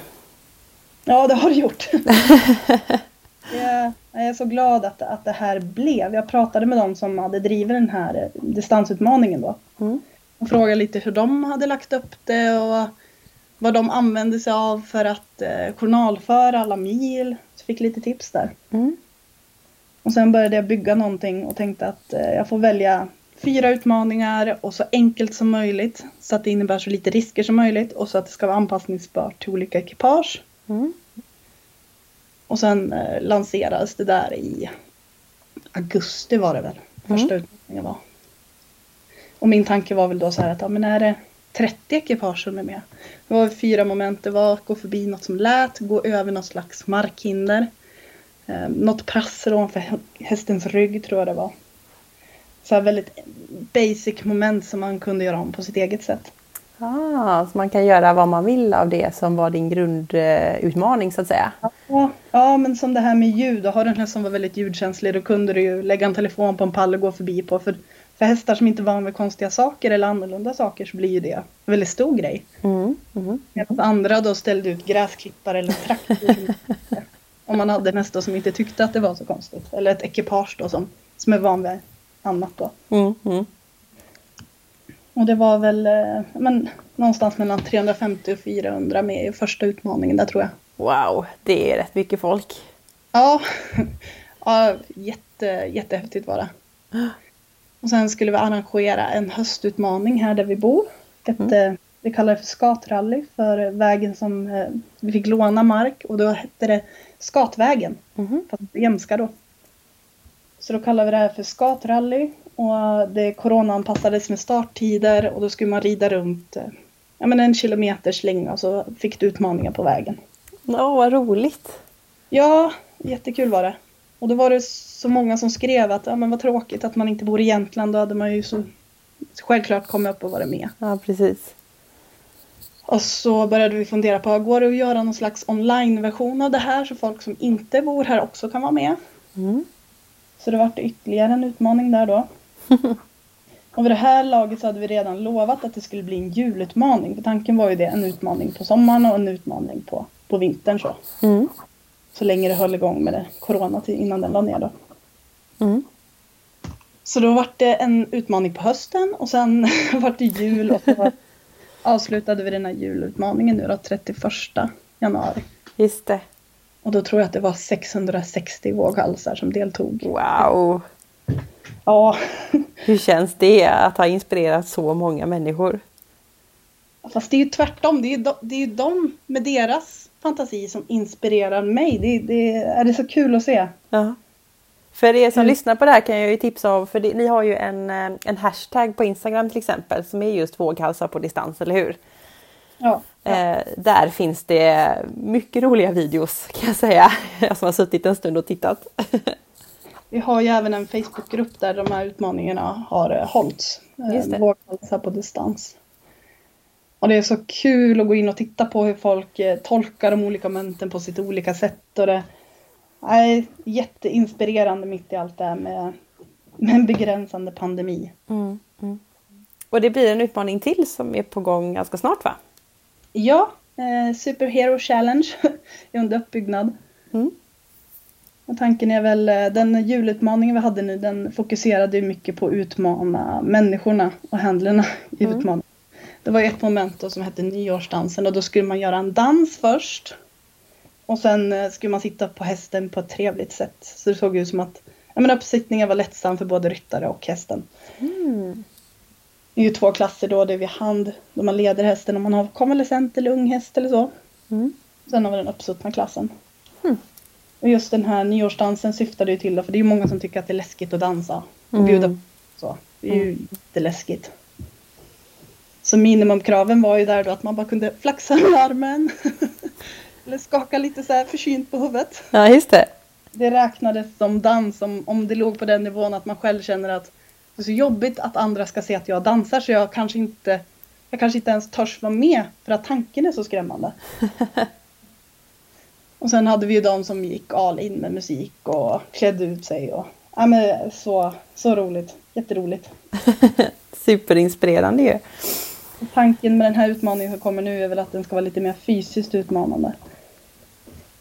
Ja, det har det gjort. jag, jag är så glad att, att det här blev. Jag pratade med de som hade drivit den här eh, distansutmaningen då. Mm. Och frågade lite hur de hade lagt upp det och vad de använde sig av för att eh, journalföra alla mil. Så fick lite tips där. Mm. Och sen började jag bygga någonting och tänkte att eh, jag får välja fyra utmaningar och så enkelt som möjligt. Så att det innebär så lite risker som möjligt och så att det ska vara anpassningsbart till olika ekipage. Mm. Och sen eh, lanserades det där i augusti var det väl. Första utmaningen var. Och min tanke var väl då så här att ja, men är det 30 ekipage som är med. Det var fyra moment. Det var att gå förbi något som lät, gå över något slags markhinder. Eh, något prassel ovanför hästens rygg tror jag det var. Så här väldigt basic moment som man kunde göra om på sitt eget sätt. Ah, så man kan göra vad man vill av det som var din grundutmaning så att säga. Ja, ja, men som det här med ljud. Har du en häst som var väldigt ljudkänslig då kunde du ju lägga en telefon på en pall och gå förbi på. För, för hästar som inte är van vid konstiga saker eller annorlunda saker så blir ju det en väldigt stor grej. Mm. Mm. Medan andra då ställde ut gräsklippare eller traktor. Om man hade en häst som inte tyckte att det var så konstigt. Eller ett ekipage då som, som är van vid annat då. Mm. Mm. Och det var väl eh, men, någonstans mellan 350 och 400 med i första utmaningen där tror jag. Wow, det är rätt mycket folk. Ja, ja jätte, jättehäftigt var det. Och sen skulle vi arrangera en höstutmaning här där vi bor. Ett, mm. Vi kallar det för skatrally för vägen som eh, vi fick låna mark och då hette det Skatvägen. Mm. Fast jämska då. Så då kallar vi det här för skatrally och det coronaanpassades med starttider och då skulle man rida runt eh, ja, men en kilometers länga och så fick du utmaningar på vägen. Oh, vad roligt! Ja, jättekul var det. Och då var det så många som skrev att ja, men vad tråkigt att man inte bor i Jämtland. Då hade man ju så självklart kommit upp och varit med. Ja, precis. Och så började vi fundera på, går det att göra någon slags online-version av det här så folk som inte bor här också kan vara med? Mm. Så det var ytterligare en utmaning där då. och vid det här laget så hade vi redan lovat att det skulle bli en julutmaning. För tanken var ju det, en utmaning på sommaren och en utmaning på, på vintern så. Mm. Så länge det höll igång med det, corona till, innan den la ner då. Mm. Så då var det en utmaning på hösten och sen var det jul och så avslutade vi den här julutmaningen nu då, 31 januari. Just det. Och då tror jag att det var 660 våghalsar som deltog. Wow! Ja. Hur känns det att ha inspirerat så många människor? Fast det är ju tvärtom. Det är ju de, det är ju de med deras fantasi som inspirerar mig. Det, det är det så kul att se. Ja. För er som Mm. lyssnar på det här kan jag ju tipsa om, för det, ni har ju en, eh, en hashtag på Instagram till exempel som är just våghalsar på distans, eller hur? Ja. ja. Eh, där finns det mycket roliga videos kan jag säga. Jag som har suttit en stund och tittat. Vi har ju även en Facebookgrupp där de här utmaningarna har eh, hållits. Eh. Våghalsar på distans. Och det är så kul att gå in och titta på hur folk eh, tolkar de olika momenten på sitt olika sätt. Och det är jätteinspirerande mitt i allt det här med, med en begränsande pandemi. Mm, mm. Och det blir en utmaning till som är på gång ganska snart va? Ja, eh, Superhero Challenge är under uppbyggnad. Mm. Och tanken är väl, eh, den julutmaningen vi hade nu den fokuserade ju mycket på att utmana människorna och handlarna i Mm. utmaningen. Det var ett moment då som hette nyårsdansen och då skulle man göra en dans först. Och sen eh, skulle man sitta på hästen på ett trevligt sätt. Så det såg ut som att ja, men uppsittningen var lättsam för både ryttare och hästen. Mm. Det är ju två klasser då, det är vid hand då man leder hästen om man har konvalescent eller ung häst eller så. Mm. Sen har vi den uppsuttna klassen. Mm. Och just den här nyårsdansen syftade ju till då, för det är ju många som tycker att det är läskigt att dansa och Mm. bjuda på så. Det är ju jätteläskigt. Så minimumkraven var ju där då att man bara kunde flaxa med armen. Eller skaka lite så här försynt på huvudet. Ja just det. Det räknades som dans om, om det låg på den nivån att man själv känner att det är så jobbigt att andra ska se att jag dansar så jag kanske inte jag kanske inte ens törs vara med för att tanken är så skrämmande. och sen hade vi ju de som gick all in med musik och klädde ut sig. Och, ja, men så, så roligt, jätteroligt. Superinspirerande ju. Tanken med den här utmaningen som kommer nu är väl att den ska vara lite mer fysiskt utmanande.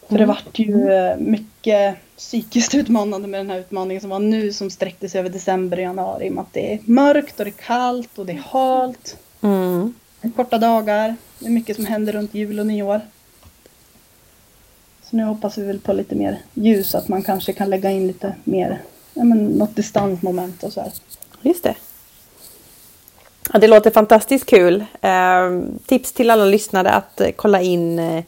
För det Mm. vart ju eh, mycket psykiskt utmanande med den här utmaningen som var nu som sträckte sig över december och januari. I och med att det är mörkt och det är kallt och det är halt. Mm. Korta dagar. Det är mycket som händer runt jul och nyår. Så nu hoppas vi väl på lite mer ljus, att man kanske kan lägga in lite mer, ja men något distansmoment och så här. Just det. Ja, det låter fantastiskt kul. Eh, tips till alla lyssnare att eh, kolla in eh,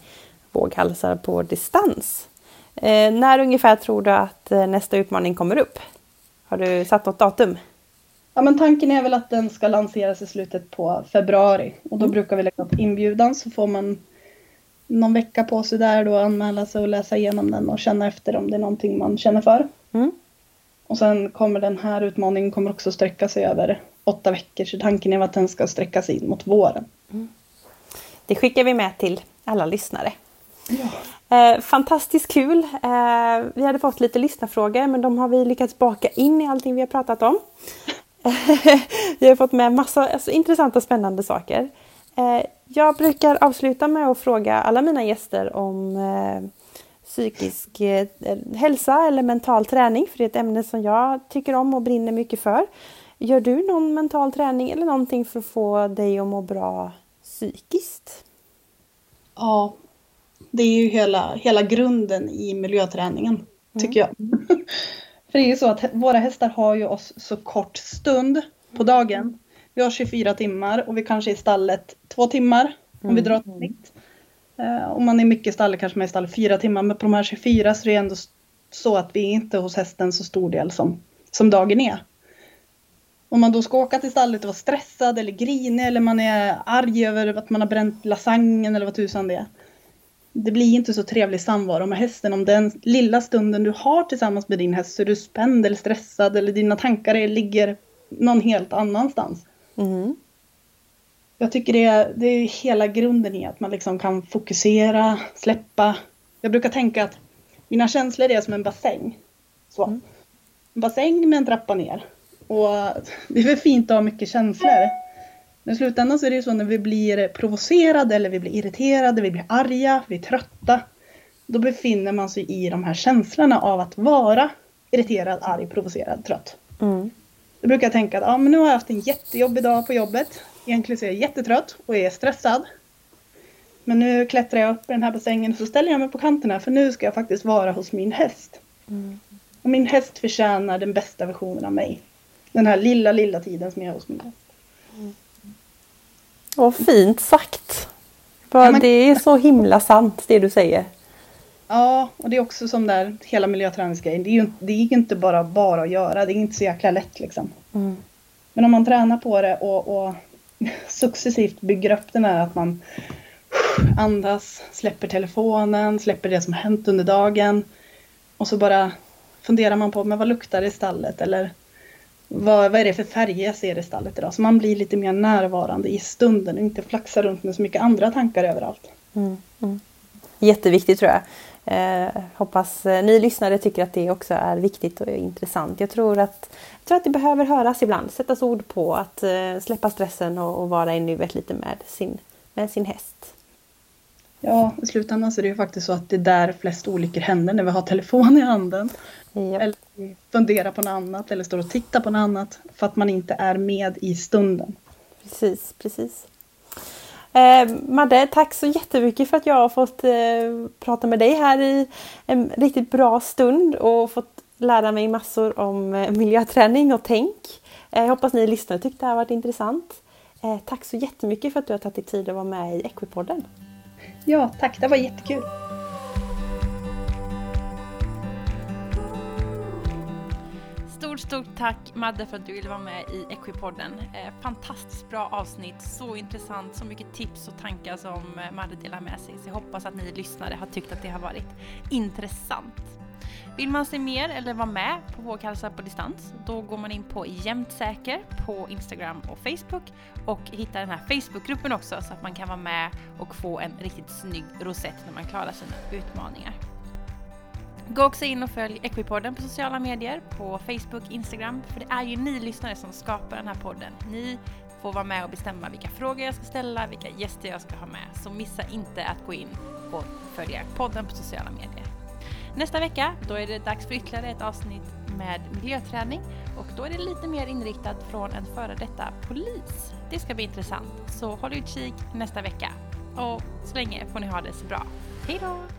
våghalsar på distans. Eh, när ungefär tror du att eh, nästa utmaning kommer upp? Har du satt något datum? Ja, men tanken är väl att den ska lanseras i slutet på februari och då mm. brukar vi lägga upp inbjudan så får man någon vecka på sig där då anmäla sig och läsa igenom den och känna efter om det är någonting man känner för. Mm. Och sen kommer den här utmaningen kommer också sträcka sig över åtta veckor så tanken är att den ska sträcka sig in mot våren. Mm. Det skickar vi med till alla lyssnare. Ja. Eh, fantastiskt kul! Eh, vi hade fått lite lyssnarfrågor men de har vi lyckats baka in i allting vi har pratat om. vi har fått med massa alltså, intressanta spännande saker. Eh, jag brukar avsluta med att fråga alla mina gäster om eh, psykisk eh, hälsa eller mental träning, för det är ett ämne som jag tycker om och brinner mycket för. Gör du någon mental träning eller någonting för att få dig att må bra psykiskt? Ja, det är ju hela, hela grunden i miljöträningen, mm. tycker jag. för det är ju så att våra hästar har ju oss så kort stund på dagen. Vi har 24 timmar och vi kanske är i stallet två timmar om vi mm. drar ett snitt. Eh, om man är mycket i stallet kanske man är i stallet fyra timmar men på de här 24 så är det ändå så att vi är inte hos hästen så stor del som, som dagen är. Om man då ska åka till stallet och vara stressad eller grinig eller man är arg över att man har bränt lasagnen eller vad tusan det är. Det blir inte så trevlig samvaro med hästen om den lilla stunden du har tillsammans med din häst så är du spänd eller stressad eller dina tankar ligger någon helt annanstans. Mm. Jag tycker det är, det är hela grunden i att man liksom kan fokusera, släppa. Jag brukar tänka att mina känslor är som en bassäng. Så. Mm. En bassäng med en trappa ner. Och det är väl fint att ha mycket känslor. Men i slutändan så är det ju så när vi blir provocerade eller vi blir irriterade, vi blir arga, vi är trötta. Då befinner man sig i de här känslorna av att vara irriterad, arg, provocerad, trött. Mm. Då brukar jag tänka att ja, men nu har jag haft en jättejobbig dag på jobbet. Egentligen så är jag jättetrött och är stressad. Men nu klättrar jag upp i den här bassängen och så ställer jag mig på kanterna för nu ska jag faktiskt vara hos min häst. Mm. Och min häst förtjänar den bästa versionen av mig. Den här lilla, lilla tiden som jag är hos min häst. Vad fint sagt! Ja, men... Det är så himla sant det du säger. Ja, och det är också som där hela miljöträningsgrejen. Det är ju det är inte bara bara att göra. Det är inte så jäkla lätt liksom. Mm. Men om man tränar på det och, och successivt bygger upp den här att man andas, släpper telefonen, släpper det som hänt under dagen. Och så bara funderar man på, men vad luktar det i stallet? Eller vad, vad är det för färger jag ser i stallet idag? Så man blir lite mer närvarande i stunden och inte flaxar runt med så mycket andra tankar överallt. Mm, mm. Jätteviktigt tror jag. Eh, hoppas eh, ni lyssnare tycker att det också är viktigt och intressant. Jag tror att, jag tror att det behöver höras ibland, sättas ord på att eh, släppa stressen och, och vara i nuet lite med sin, med sin häst. Ja, i slutändan så är det ju faktiskt så att det är där flest olyckor händer när vi har telefon i handen. Yep. Eller funderar på något annat eller står och tittar på något annat för att man inte är med i stunden. Precis, precis. Eh, Madde, tack så jättemycket för att jag har fått eh, prata med dig här i en riktigt bra stund och fått lära mig massor om eh, miljöträning och tänk. Eh, jag hoppas ni lyssnare tyckte det här varit intressant. Eh, tack så jättemycket för att du har tagit dig tid att vara med i Equipodden. Ja, tack. Det var jättekul. Stort, stort tack Madde för att du ville vara med i Equipodden. Eh, fantastiskt bra avsnitt, så intressant, så mycket tips och tankar som eh, Madde delar med sig. Så jag hoppas att ni lyssnare har tyckt att det har varit intressant. Vill man se mer eller vara med på Våghälsa på distans, då går man in på Jämtsäker på Instagram och Facebook och hittar den här Facebookgruppen också så att man kan vara med och få en riktigt snygg rosett när man klarar sina utmaningar. Gå också in och följ Equipodden på sociala medier, på Facebook, Instagram, för det är ju ni lyssnare som skapar den här podden. Ni får vara med och bestämma vilka frågor jag ska ställa, vilka gäster jag ska ha med. Så missa inte att gå in och följa podden på sociala medier. Nästa vecka, då är det dags för ytterligare ett avsnitt med miljöträning och då är det lite mer inriktat från en före detta polis. Det ska bli intressant, så håll utkik nästa vecka. Och så länge får ni ha det så bra. Hej då!